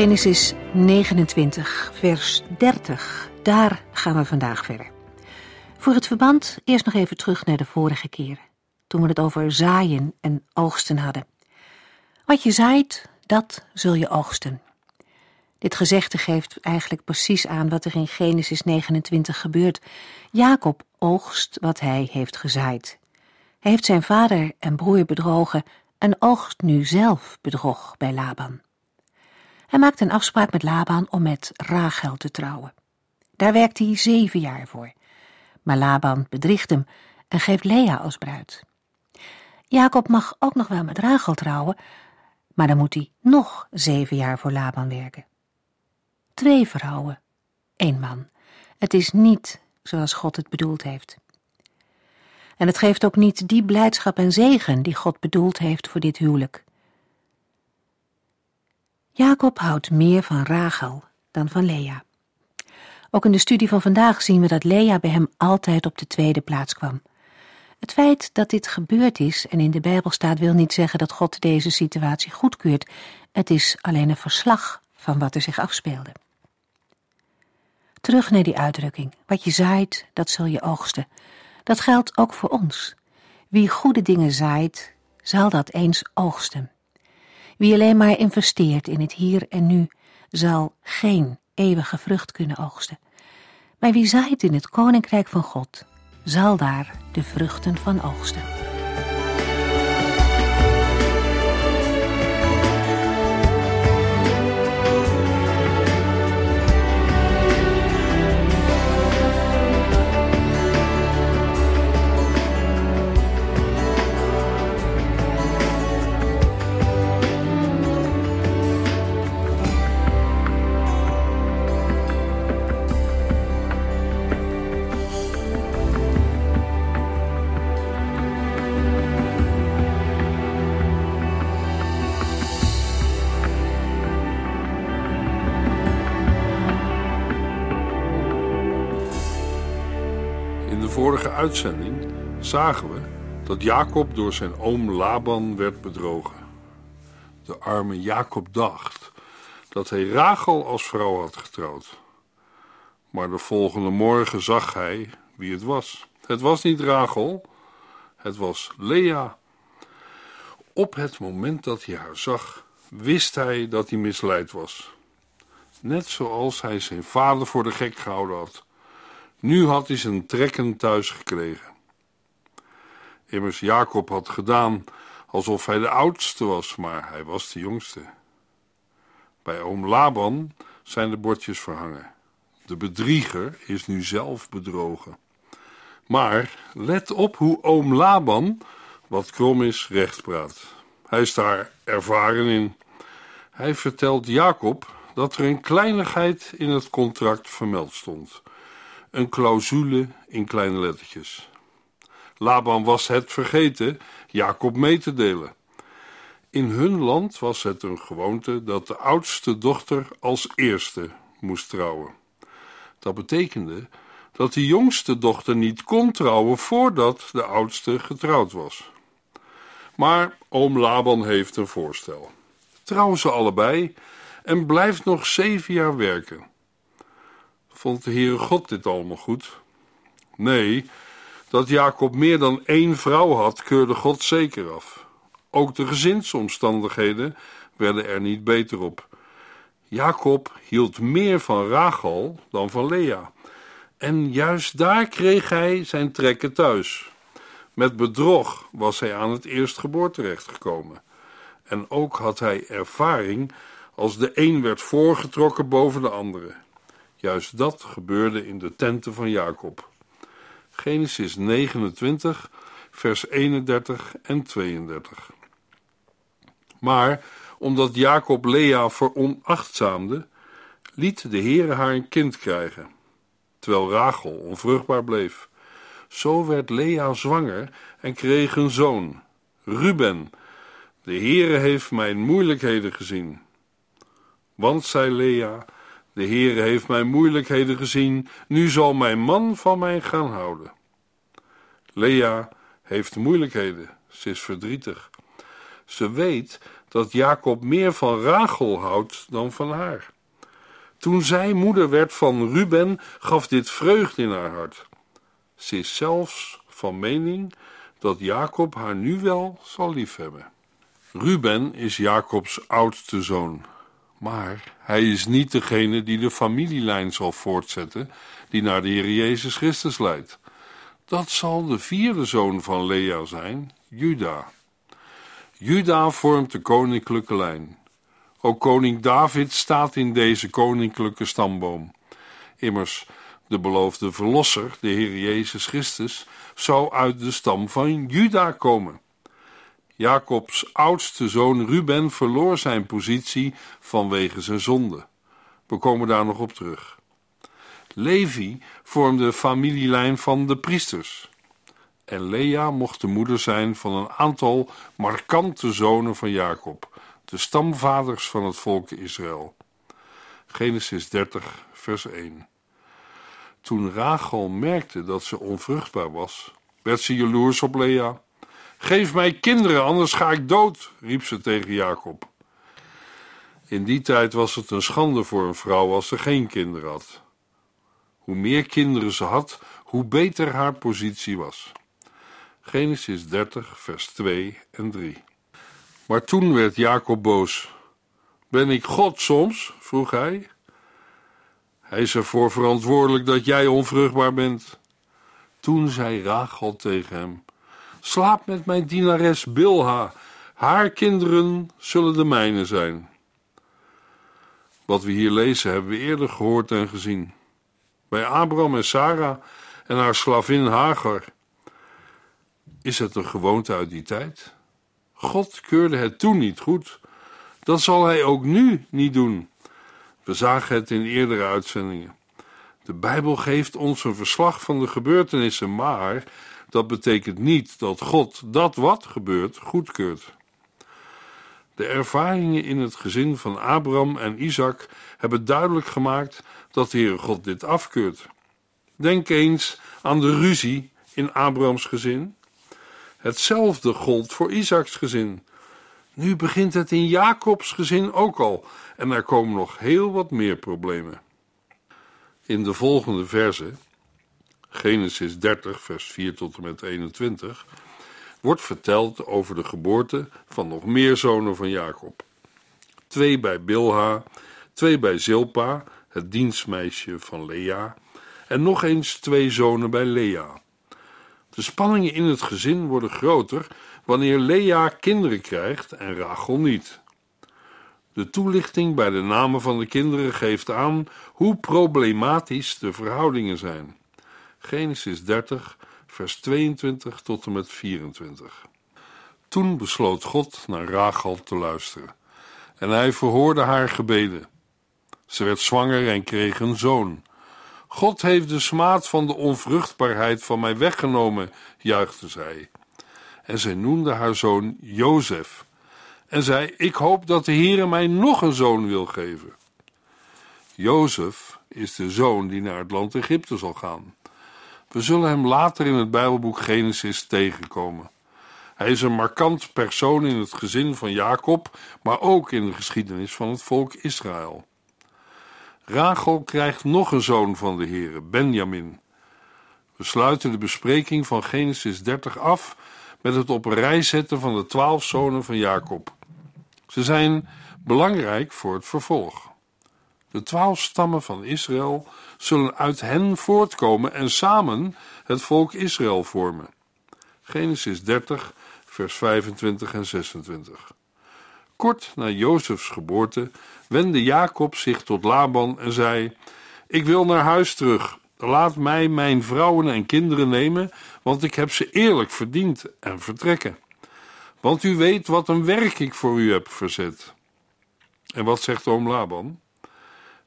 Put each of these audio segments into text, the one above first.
Genesis 29, vers 30. Daar gaan we vandaag verder. Voor het verband eerst nog even terug naar de vorige keren, toen we het over zaaien en oogsten hadden. Wat je zaait, dat zul je oogsten. Dit gezegde geeft eigenlijk precies aan wat er in Genesis 29 gebeurt. Jacob oogst wat hij heeft gezaaid. Hij heeft zijn vader en broer bedrogen en oogst nu zelf bedrog bij Laban. Hij maakt een afspraak met Laban om met Rachel te trouwen. Daar werkt hij zeven jaar voor. Maar Laban bedriegt hem en geeft Lea als bruid. Jacob mag ook nog wel met Rachel trouwen, maar dan moet hij nog zeven jaar voor Laban werken. Twee vrouwen, één man. Het is niet zoals God het bedoeld heeft. En het geeft ook niet die blijdschap en zegen die God bedoeld heeft voor dit huwelijk. Jacob houdt meer van Rachel dan van Lea. Ook in de studie van vandaag zien we dat Lea bij hem altijd op de tweede plaats kwam. Het feit dat dit gebeurd is en in de Bijbel staat wil niet zeggen dat God deze situatie goedkeurt. Het is alleen een verslag van wat er zich afspeelde. Terug naar die uitdrukking. Wat je zaait, dat zul je oogsten. Dat geldt ook voor ons. Wie goede dingen zaait, zal dat eens oogsten. Wie alleen maar investeert in het hier en nu, zal geen eeuwige vrucht kunnen oogsten. Maar wie zaait in het koninkrijk van God, zal daar de vruchten van oogsten. Uitzending zagen we dat Jacob door zijn oom Laban werd bedrogen. De arme Jacob dacht dat hij Rachel als vrouw had getrouwd. Maar de volgende morgen zag hij wie het was. Het was niet Rachel, het was Lea. Op het moment dat hij haar zag, wist hij dat hij misleid was. Net zoals hij zijn vader voor de gek gehouden had. Nu had hij zijn trekken thuis gekregen. Immers, Jacob had gedaan alsof hij de oudste was, maar hij was de jongste. Bij oom Laban zijn de bordjes verhangen. De bedrieger is nu zelf bedrogen. Maar let op hoe oom Laban, wat krom is, recht praat. Hij is daar ervaren in. Hij vertelt Jacob dat er een kleinigheid in het contract vermeld stond. Een clausule in kleine lettertjes. Laban was het vergeten Jacob mee te delen. In hun land was het een gewoonte dat de oudste dochter als eerste moest trouwen. Dat betekende dat de jongste dochter niet kon trouwen voordat de oudste getrouwd was. Maar oom Laban heeft een voorstel. Trouwen ze allebei en blijft nog zeven jaar werken. Vond de Heere God dit allemaal goed? Nee, dat Jacob meer dan één vrouw had, keurde God zeker af. Ook de gezinsomstandigheden werden er niet beter op. Jacob hield meer van Rachel dan van Lea. En juist daar kreeg hij zijn trekken thuis. Met bedrog was hij aan het eerstgeboort terechtgekomen. En ook had hij ervaring als de een werd voorgetrokken boven de andere. Juist dat gebeurde in de tenten van Jacob. Genesis 29, vers 31 en 32. Maar omdat Jacob Lea veronachtzaamde, liet de Heere haar een kind krijgen, terwijl Rachel onvruchtbaar bleef. Zo werd Lea zwanger en kreeg een zoon, Ruben. De Heere heeft mijn moeilijkheden gezien. Want, zei Lea, de Heere heeft mijn moeilijkheden gezien, nu zal mijn man van mij gaan houden. Lea heeft moeilijkheden, ze is verdrietig. Ze weet dat Jacob meer van Rachel houdt dan van haar. Toen zij moeder werd van Ruben, gaf dit vreugde in haar hart. Ze is zelfs van mening dat Jacob haar nu wel zal liefhebben. Ruben is Jacobs oudste zoon, maar hij is niet degene die de familielijn zal voortzetten die naar de Heer Jezus Christus leidt. Dat zal de vierde zoon van Lea zijn, Juda. Juda vormt de koninklijke lijn. Ook koning David staat in deze koninklijke stamboom. Immers, de beloofde verlosser, de Heer Jezus Christus, zou uit de stam van Juda komen. Jacobs oudste zoon Ruben verloor zijn positie vanwege zijn zonde. We komen daar nog op terug. Levi vormde de familielijn van de priesters. En Lea mocht de moeder zijn van een aantal markante zonen van Jacob, de stamvaders van het volk Israël. Genesis 30, vers 1. Toen Rachel merkte dat ze onvruchtbaar was, werd ze jaloers op Lea. Geef mij kinderen, anders ga ik dood, riep ze tegen Jacob. In die tijd was het een schande voor een vrouw als ze geen kinderen had. Hoe meer kinderen ze had, hoe beter haar positie was. Genesis 30, vers 2 en 3. Maar toen werd Jacob boos. Ben ik God soms? vroeg hij. Hij is ervoor verantwoordelijk dat jij onvruchtbaar bent. Toen zei Rachel tegen hem: Slaap met mijn dienares Bilha. Haar kinderen zullen de mijne zijn. Wat we hier lezen hebben we eerder gehoord en gezien. Bij Abraham en Sarah en haar slavin Hagar. Is het een gewoonte uit die tijd? God keurde het toen niet goed. Dat zal hij ook nu niet doen. We zagen het in eerdere uitzendingen. De Bijbel geeft ons een verslag van de gebeurtenissen, maar dat betekent niet dat God dat wat gebeurt goedkeurt. De ervaringen in het gezin van Abraham en Isaac hebben duidelijk gemaakt dat de Heere God dit afkeurt. Denk eens aan de ruzie in Abrahams gezin. Hetzelfde gold voor Isaacs gezin. Nu begint het in Jacobs gezin ook al en er komen nog heel wat meer problemen. In de volgende verse, Genesis 30, vers 4 tot en met 21, wordt verteld over de geboorte van nog meer zonen van Jacob. Twee bij Bilha, twee bij Zilpa, het dienstmeisje van Lea, en nog eens twee zonen bij Lea. De spanningen in het gezin worden groter wanneer Lea kinderen krijgt en Rachel niet. De toelichting bij de namen van de kinderen geeft aan hoe problematisch de verhoudingen zijn. Genesis 30, vers 22 tot en met 24. Toen besloot God naar Rachel te luisteren en hij verhoorde haar gebeden. Ze werd zwanger en kreeg een zoon. God heeft de smaad van de onvruchtbaarheid van mij weggenomen, juichte zij. En zij noemde haar zoon Jozef. En zei: Ik hoop dat de Heere mij nog een zoon wil geven. Jozef is de zoon die naar het land Egypte zal gaan. We zullen hem later in het Bijbelboek Genesis tegenkomen. Hij is een markant persoon in het gezin van Jacob, maar ook in de geschiedenis van het volk Israël. Rachel krijgt nog een zoon van de Heere, Benjamin. We sluiten de bespreking van Genesis 30 af met het op rij zetten van de twaalf zonen van Jacob. Ze zijn belangrijk voor het vervolg. De twaalf stammen van Israël zullen uit hen voortkomen en samen het volk Israël vormen. Genesis 30, vers 25 en 26. Kort na Jozefs geboorte wendde Jacob zich tot Laban en zei: Ik wil naar huis terug. Laat mij mijn vrouwen en kinderen nemen, want ik heb ze eerlijk verdiend en vertrekken. Want u weet wat een werk ik voor u heb verzet. En wat zegt oom Laban?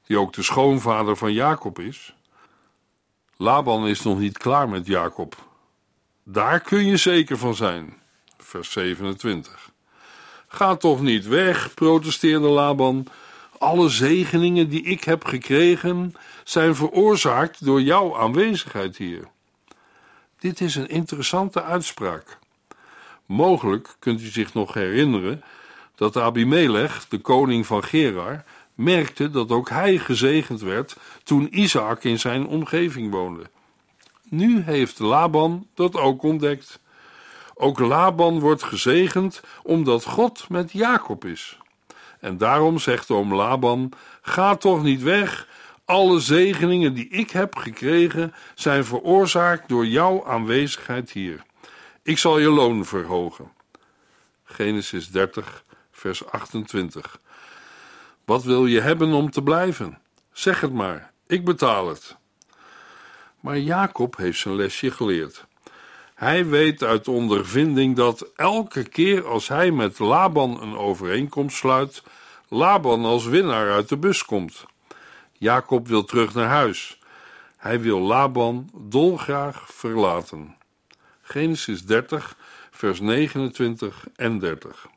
Die ook de schoonvader van Jacob is. Laban is nog niet klaar met Jacob. Daar kun je zeker van zijn. Vers 27. Ga toch niet weg, protesteerde Laban. Alle zegeningen die ik heb gekregen zijn veroorzaakt door jouw aanwezigheid hier. Dit is een interessante uitspraak. Mogelijk kunt u zich nog herinneren dat Abimelech, de koning van Gerar, merkte dat ook hij gezegend werd toen Isaac in zijn omgeving woonde. Nu heeft Laban dat ook ontdekt. Ook Laban wordt gezegend omdat God met Jacob is. En daarom zegt oom Laban: Ga toch niet weg. Alle zegeningen die ik heb gekregen zijn veroorzaakt door jouw aanwezigheid hier. Ik zal je loon verhogen. Genesis 30, vers 28. Wat wil je hebben om te blijven? Zeg het maar, ik betaal het. Maar Jacob heeft zijn lesje geleerd. Hij weet uit ondervinding dat elke keer als hij met Laban een overeenkomst sluit, Laban als winnaar uit de bus komt. Jacob wil terug naar huis. Hij wil Laban dolgraag verlaten. Genesis 30, vers 29 en 30.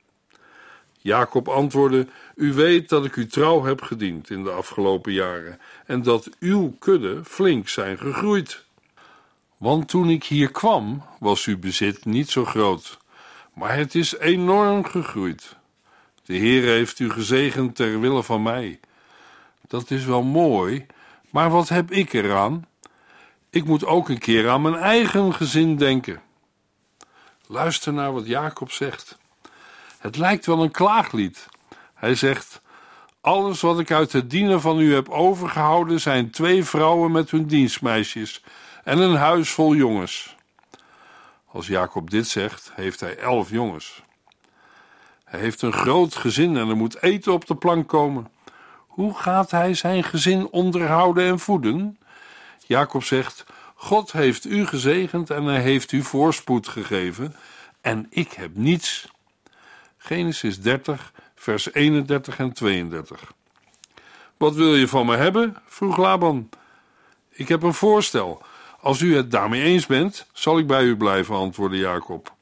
Jacob antwoordde: U weet dat ik u trouw heb gediend in de afgelopen jaren en dat uw kudde flink zijn gegroeid. Want toen ik hier kwam, was uw bezit niet zo groot, maar het is enorm gegroeid. De Heer heeft u gezegend ter wille van mij. Dat is wel mooi, maar wat heb ik eraan? Ik moet ook een keer aan mijn eigen gezin denken. Luister naar wat Jacob zegt. Het lijkt wel een klaaglied. Hij zegt: Alles wat ik uit het dienen van u heb overgehouden zijn twee vrouwen met hun dienstmeisjes en een huis vol jongens. Als Jacob dit zegt, heeft hij elf jongens. Hij heeft een groot gezin en er moet eten op de plank komen. Hoe gaat hij zijn gezin onderhouden en voeden? Jacob zegt: God heeft u gezegend en hij heeft u voorspoed gegeven, en ik heb niets. Genesis 30, vers 31 en 32. Wat wil je van me hebben? vroeg Laban. Ik heb een voorstel. Als u het daarmee eens bent, zal ik bij u blijven, antwoordde Jacob.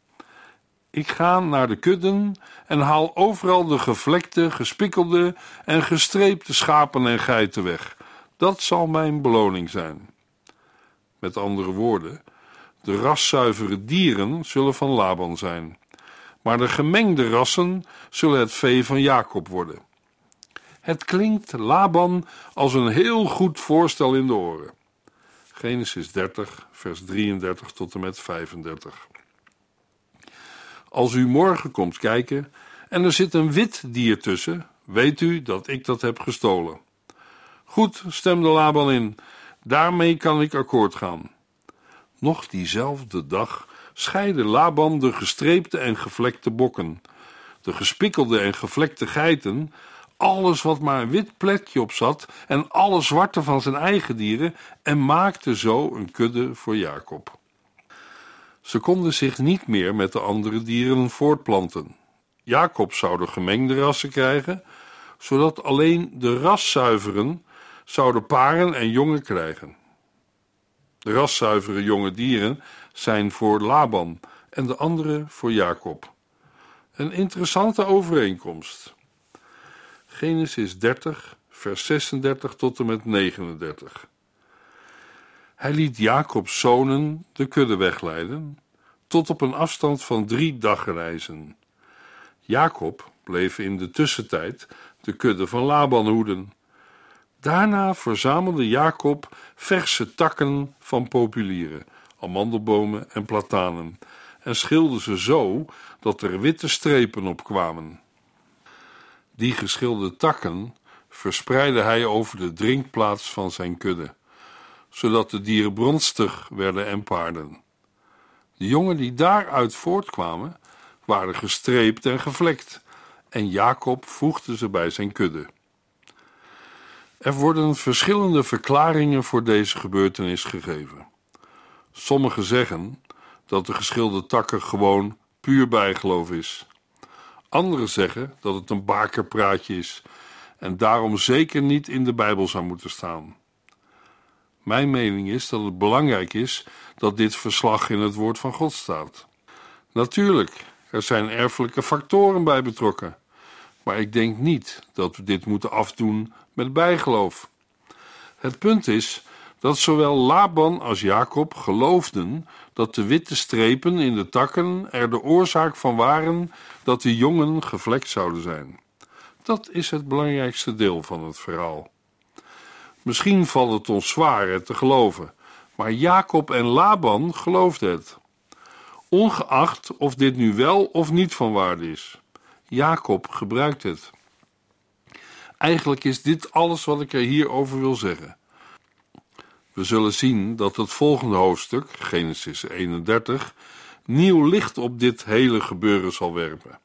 Ik ga naar de kudden en haal overal de gevlekte, gespikkelde en gestreepte schapen en geiten weg. Dat zal mijn beloning zijn. Met andere woorden, de raszuivere dieren zullen van Laban zijn, maar de gemengde rassen zullen het vee van Jacob worden. Het klinkt Laban als een heel goed voorstel in de oren. Genesis 30, vers 33 tot en met 35. Als u morgen komt kijken en er zit een wit dier tussen, weet u dat ik dat heb gestolen. Goed, stemde Laban in, daarmee kan ik akkoord gaan. Nog diezelfde dag scheidde Laban de gestreepte en gevlekte bokken, de gespikkelde en gevlekte geiten, alles wat maar een wit plekje op zat en alle zwarte van zijn eigen dieren en maakte zo een kudde voor Jacob. Ze konden zich niet meer met de andere dieren voortplanten. Jacob zou de gemengde rassen krijgen, zodat alleen de raszuiveren zouden paren en jongen krijgen. De raszuivere jonge dieren zijn voor Laban en de andere voor Jacob. Een interessante overeenkomst. Genesis 30, vers 36 tot en met 39. Hij liet Jacobs zonen de kudde wegleiden, tot op een afstand van drie dagreizen. Jacob bleef in de tussentijd de kudde van Laban hoeden. Daarna verzamelde Jacob verse takken van populieren, amandelbomen en platanen en schilde ze zo dat er witte strepen op kwamen. Die geschilde takken verspreidde hij over de drinkplaats van zijn kudde, zodat de dieren bronstig werden en paarden. De jongen die daaruit voortkwamen, waren gestreept en gevlekt, en Jacob voegde ze bij zijn kudde. Er worden verschillende verklaringen voor deze gebeurtenis gegeven. Sommigen zeggen dat de geschilde takken gewoon puur bijgeloof is. Anderen zeggen dat het een bakerpraatje is en daarom zeker niet in de Bijbel zou moeten staan. Mijn mening is dat het belangrijk is dat dit verslag in het woord van God staat. Natuurlijk, er zijn erfelijke factoren bij betrokken, maar ik denk niet dat we dit moeten afdoen met bijgeloof. Het punt is dat zowel Laban als Jacob geloofden dat de witte strepen in de takken er de oorzaak van waren dat de jongen gevlekt zouden zijn. Dat is het belangrijkste deel van het verhaal. Misschien valt het ons zwaar het te geloven, maar Jacob en Laban geloofden het. Ongeacht of dit nu wel of niet van waarde is. Jacob gebruikt het. Eigenlijk is dit alles wat ik er hierover wil zeggen. We zullen zien dat het volgende hoofdstuk, Genesis 31, nieuw licht op dit hele gebeuren zal werpen.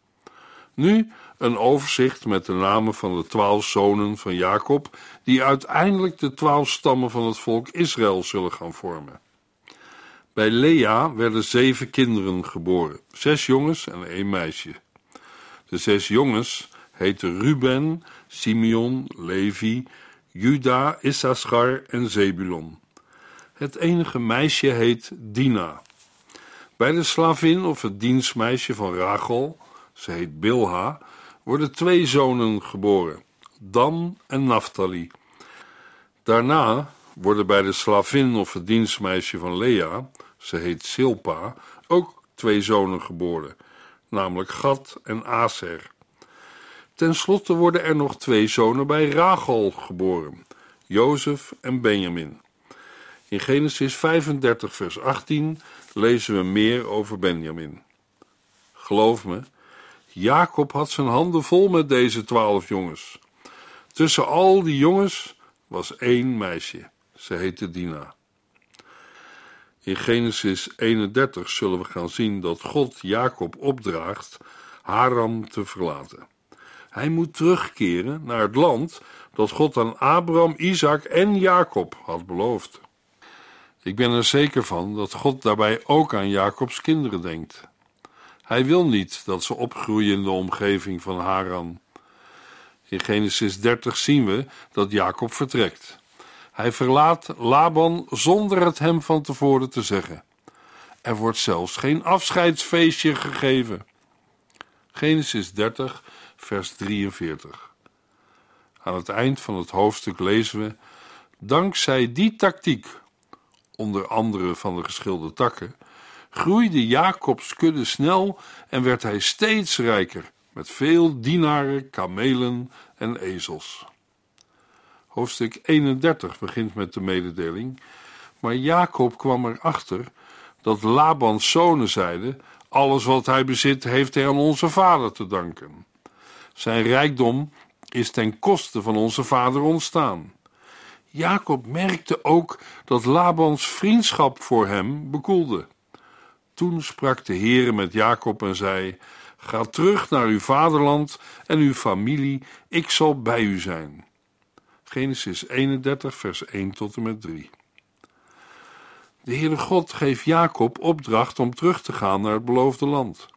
Nu een overzicht met de namen van de twaalf zonen van Jacob, die uiteindelijk de twaalf stammen van het volk Israël zullen gaan vormen. Bij Lea werden zeven kinderen geboren, zes jongens en één meisje. De zes jongens heten Ruben, Simeon, Levi, Juda, Issachar en Zebulon. Het enige meisje heet Dina. Bij de slavin of het dienstmeisje van Rachel, ze heet Bilha, worden twee zonen geboren, Dan en Naphtali. Daarna worden bij de slavin of het dienstmeisje van Lea, ze heet Silpa, ook twee zonen geboren, namelijk Gad en Aser. Ten slotte worden er nog twee zonen bij Rachel geboren, Jozef en Benjamin. In Genesis 35, vers 18 lezen we meer over Benjamin. Geloof me, Jacob had zijn handen vol met deze twaalf jongens. Tussen al die jongens was één meisje. Ze heette Dina. In Genesis 31 zullen we gaan zien dat God Jacob opdraagt Haram te verlaten. Hij moet terugkeren naar het land dat God aan Abraham, Isaac en Jacob had beloofd. Ik ben er zeker van dat God daarbij ook aan Jacobs kinderen denkt. Hij wil niet dat ze opgroeien in de omgeving van Haran. In Genesis 30 zien we dat Jacob vertrekt. Hij verlaat Laban zonder het hem van tevoren te zeggen. Er wordt zelfs geen afscheidsfeestje gegeven. Genesis 30, vers 43. Aan het eind van het hoofdstuk lezen we: Dankzij die tactiek, onder andere van de geschilde takken, groeide Jacobs kudde snel en werd hij steeds rijker, met veel dienaren, kamelen en ezels. Hoofdstuk 31 begint met de mededeling, maar Jacob kwam erachter dat Labans zonen zeiden: Alles wat hij bezit, heeft hij aan onze vader te danken. Zijn rijkdom is ten koste van onze vader ontstaan. Jacob merkte ook dat Labans vriendschap voor hem bekoelde. Toen sprak de Heere met Jacob en zei: Ga terug naar uw vaderland en uw familie, ik zal bij u zijn. Genesis 31, vers 1 tot en met 3. De Heere God geeft Jacob opdracht om terug te gaan naar het beloofde land.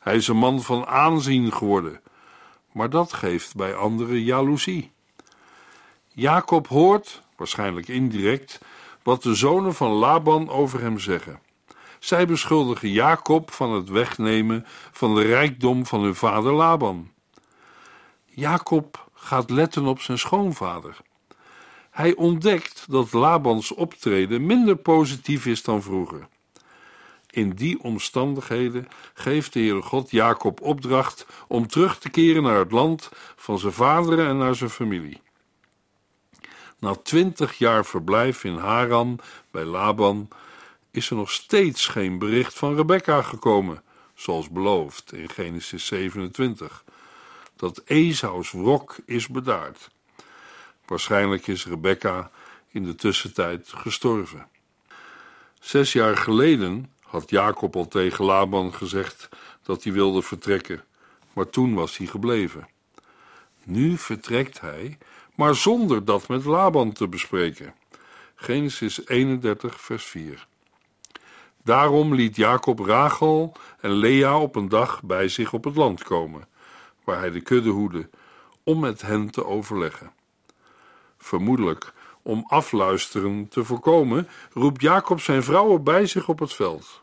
Hij is een man van aanzien geworden, maar dat geeft bij anderen jaloezie. Jacob hoort, waarschijnlijk indirect, wat de zonen van Laban over hem zeggen. Zij beschuldigen Jacob van het wegnemen van de rijkdom van hun vader Laban. Jacob gaat letten op zijn schoonvader. Hij ontdekt dat Labans optreden minder positief is dan vroeger. In die omstandigheden geeft de Heere God Jacob opdracht om terug te keren naar het land van zijn vader en naar zijn familie. Na twintig jaar verblijf in Haran bij Laban is er nog steeds geen bericht van Rebecca gekomen, zoals beloofd in Genesis 27, dat Esaus wrok is bedaard. Waarschijnlijk is Rebecca in de tussentijd gestorven. Zes jaar geleden had Jacob al tegen Laban gezegd dat hij wilde vertrekken, maar toen was hij gebleven. Nu vertrekt hij, maar zonder dat met Laban te bespreken. Genesis 31, vers 4. Daarom liet Jacob Rachel en Lea op een dag bij zich op het land komen, waar hij de kudde hoedde, om met hen te overleggen. Vermoedelijk om afluisteren te voorkomen, roept Jacob zijn vrouwen bij zich op het veld.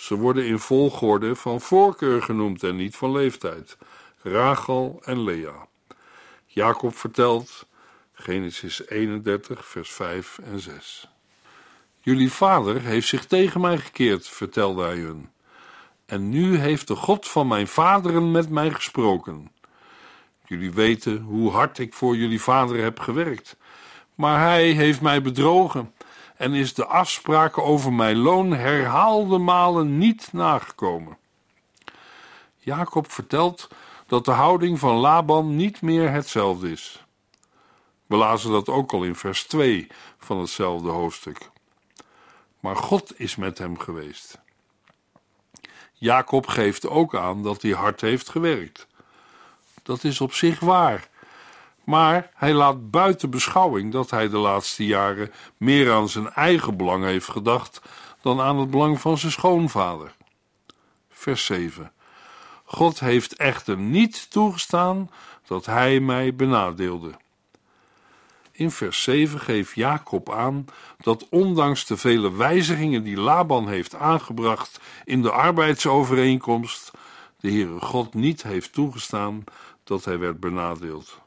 Ze worden in volgorde van voorkeur genoemd en niet van leeftijd: Rachel en Lea. Jacob vertelt, Genesis 31, vers 5 en 6. Jullie vader heeft zich tegen mij gekeerd, vertelde hij hun. En nu heeft de God van mijn vaderen met mij gesproken. Jullie weten hoe hard ik voor jullie vader heb gewerkt. Maar hij heeft mij bedrogen en is de afspraken over mijn loon herhaalde malen niet nagekomen. Jacob vertelt dat de houding van Laban niet meer hetzelfde is. We lazen dat ook al in vers 2 van hetzelfde hoofdstuk. Maar God is met hem geweest. Jacob geeft ook aan dat hij hard heeft gewerkt. Dat is op zich waar. Maar hij laat buiten beschouwing dat hij de laatste jaren meer aan zijn eigen belang heeft gedacht dan aan het belang van zijn schoonvader. Vers 7. God heeft echter niet toegestaan dat hij mij benadeelde. In vers 7 geeft Jacob aan dat ondanks de vele wijzigingen die Laban heeft aangebracht in de arbeidsovereenkomst, de Heere God niet heeft toegestaan dat hij werd benadeeld.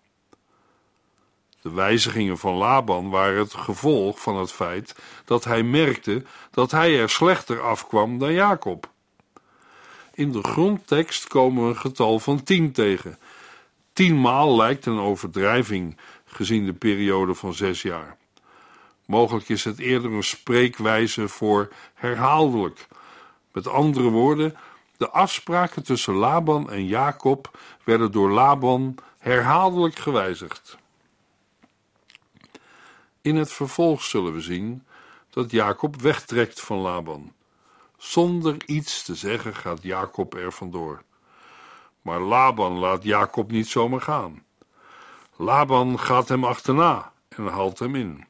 De wijzigingen van Laban waren het gevolg van het feit dat hij merkte dat hij er slechter afkwam dan Jacob. In de grondtekst komen we een getal van tien tegen. Tienmaal lijkt een overdrijving gezien de periode van zes jaar. Mogelijk is het eerder een spreekwijze voor herhaaldelijk. Met andere woorden, de afspraken tussen Laban en Jacob werden door Laban herhaaldelijk gewijzigd. In het vervolg zullen we zien dat Jacob wegtrekt van Laban. Zonder iets te zeggen gaat Jacob er vandoor. Maar Laban laat Jacob niet zomaar gaan. Laban gaat hem achterna en haalt hem in.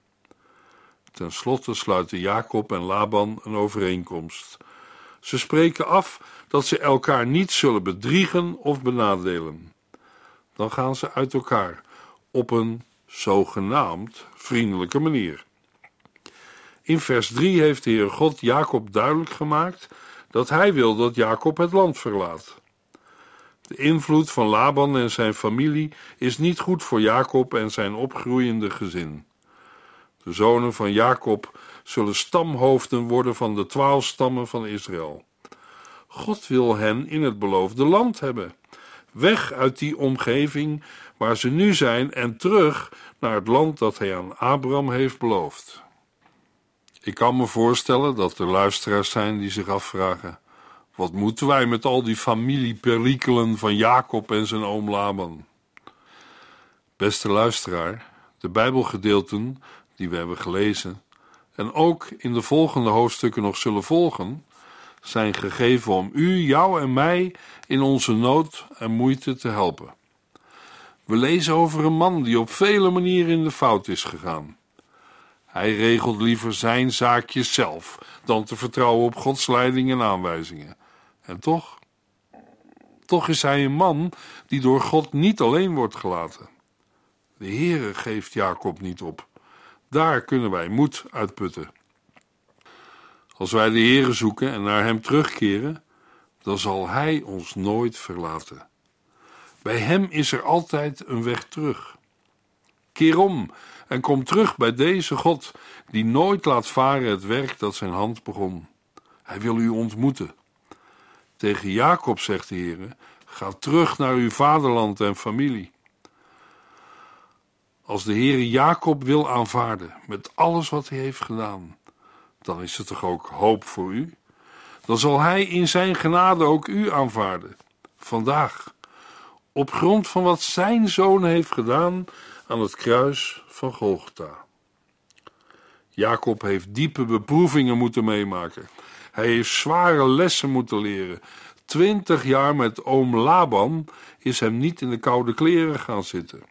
Ten slotte sluiten Jacob en Laban een overeenkomst. Ze spreken af dat ze elkaar niet zullen bedriegen of benadelen. Dan gaan ze uit elkaar op een zogenaamd vriendelijke manier. In vers 3 heeft de Heer God Jacob duidelijk gemaakt dat hij wil dat Jacob het land verlaat. De invloed van Laban en zijn familie is niet goed voor Jacob en zijn opgroeiende gezin. De zonen van Jacob zullen stamhoofden worden van de twaalf stammen van Israël. God wil hen in het beloofde land hebben, weg uit die omgeving waar ze nu zijn en terug naar het land dat hij aan Abraham heeft beloofd. Ik kan me voorstellen dat er luisteraars zijn die zich afvragen: wat moeten wij met al die familieperikelen van Jacob en zijn oom Laban? Beste luisteraar, de Bijbelgedeelten die we hebben gelezen en ook in de volgende hoofdstukken nog zullen volgen, zijn gegeven om u, jou en mij in onze nood en moeite te helpen. We lezen over een man die op vele manieren in de fout is gegaan. Hij regelt liever zijn zaakjes zelf dan te vertrouwen op Gods leiding en aanwijzingen. En toch, toch is hij een man die door God niet alleen wordt gelaten. De Heere geeft Jacob niet op. Daar kunnen wij moed uitputten. Als wij de Heere zoeken en naar hem terugkeren, dan zal hij ons nooit verlaten. Bij hem is er altijd een weg terug. Keer om en kom terug bij deze God, die nooit laat varen het werk dat zijn hand begon. Hij wil u ontmoeten. Tegen Jacob zegt de Heer: Ga terug naar uw vaderland en familie. Als de Heer Jacob wil aanvaarden met alles wat hij heeft gedaan, dan is er toch ook hoop voor u? Dan zal hij in zijn genade ook u aanvaarden. Vandaag, op grond van wat zijn zoon heeft gedaan aan het kruis van Golgotha. Jacob heeft diepe beproevingen moeten meemaken. Hij heeft zware lessen moeten leren. Twintig jaar met oom Laban is hem niet in de koude kleren gaan zitten.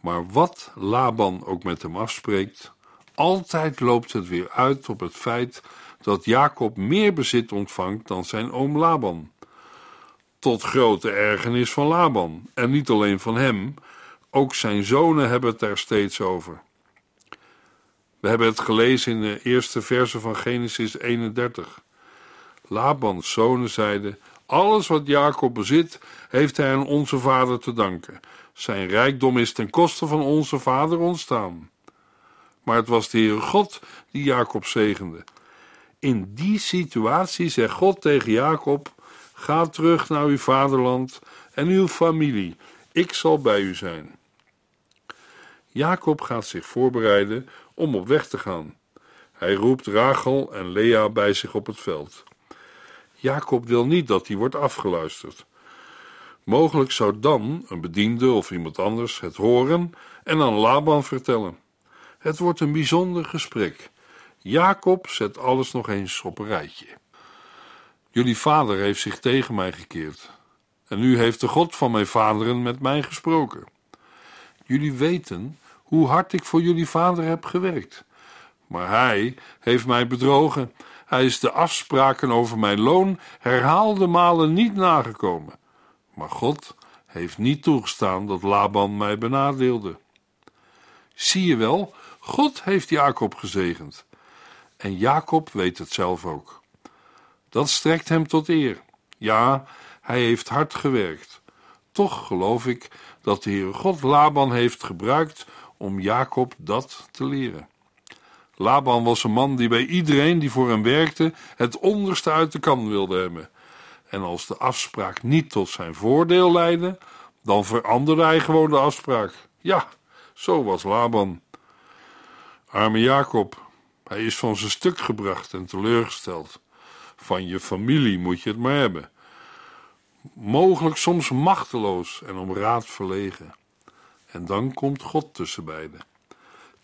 Maar wat Laban ook met hem afspreekt, altijd loopt het weer uit op het feit dat Jacob meer bezit ontvangt dan zijn oom Laban. Tot grote ergernis van Laban. En niet alleen van hem, ook zijn zonen hebben het daar steeds over. We hebben het gelezen in de eerste verse van Genesis 31. Labans zonen zeiden: Alles wat Jacob bezit, heeft hij aan onze vader te danken. Zijn rijkdom is ten koste van onze vader ontstaan. Maar het was de Heere God die Jacob zegende. In die situatie zegt God tegen Jacob: Ga terug naar uw vaderland en uw familie. Ik zal bij u zijn. Jacob gaat zich voorbereiden om op weg te gaan. Hij roept Rachel en Lea bij zich op het veld. Jacob wil niet dat hij wordt afgeluisterd. Mogelijk zou dan een bediende of iemand anders het horen en aan Laban vertellen. Het wordt een bijzonder gesprek. Jacob zet alles nog eens op een rijtje. Jullie vader heeft zich tegen mij gekeerd. En nu heeft de God van mijn vaderen met mij gesproken. Jullie weten hoe hard ik voor jullie vader heb gewerkt. Maar hij heeft mij bedrogen. Hij is de afspraken over mijn loon herhaalde malen niet nagekomen. Maar God heeft niet toegestaan dat Laban mij benadeelde. Zie je wel, God heeft Jacob gezegend. En Jacob weet het zelf ook. Dat strekt hem tot eer. Ja, hij heeft hard gewerkt. Toch geloof ik dat de Heere God Laban heeft gebruikt om Jacob dat te leren. Laban was een man die bij iedereen die voor hem werkte het onderste uit de kan wilde hebben. En als de afspraak niet tot zijn voordeel leidde, dan veranderde hij gewoon de afspraak. Ja, zo was Laban. Arme Jacob, hij is van zijn stuk gebracht en teleurgesteld. Van je familie moet je het maar hebben. Mogelijk soms machteloos en om raad verlegen. En dan komt God tussen beiden.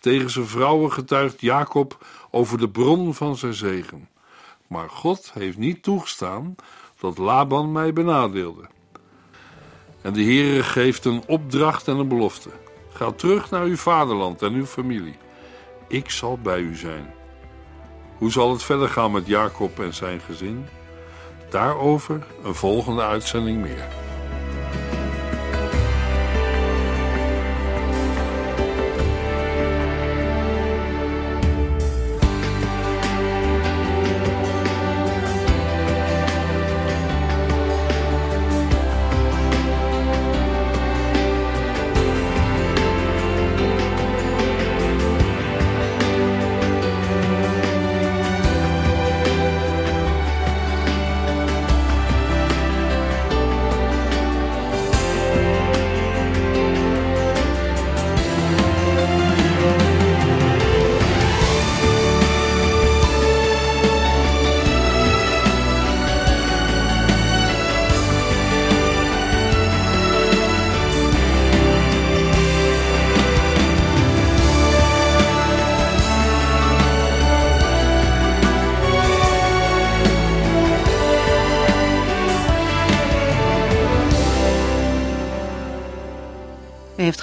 Tegen zijn vrouwen getuigt Jacob over de bron van zijn zegen. Maar God heeft niet toegestaan dat Laban mij benadeelde. En de Heere geeft een opdracht en een belofte. Ga terug naar uw vaderland en uw familie. Ik zal bij u zijn. Hoe zal het verder gaan met Jacob en zijn gezin? Daarover een volgende uitzending meer.